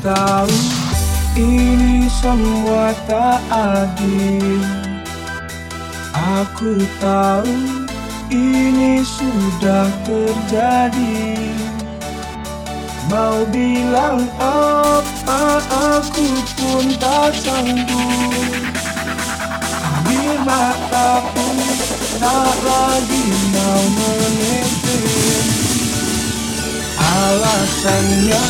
Tahu ini semua tak adil. Aku tahu ini sudah terjadi. Mau bilang apa aku pun tak sanggup. Ambil mata pun tak lagi mau menentu Alasannya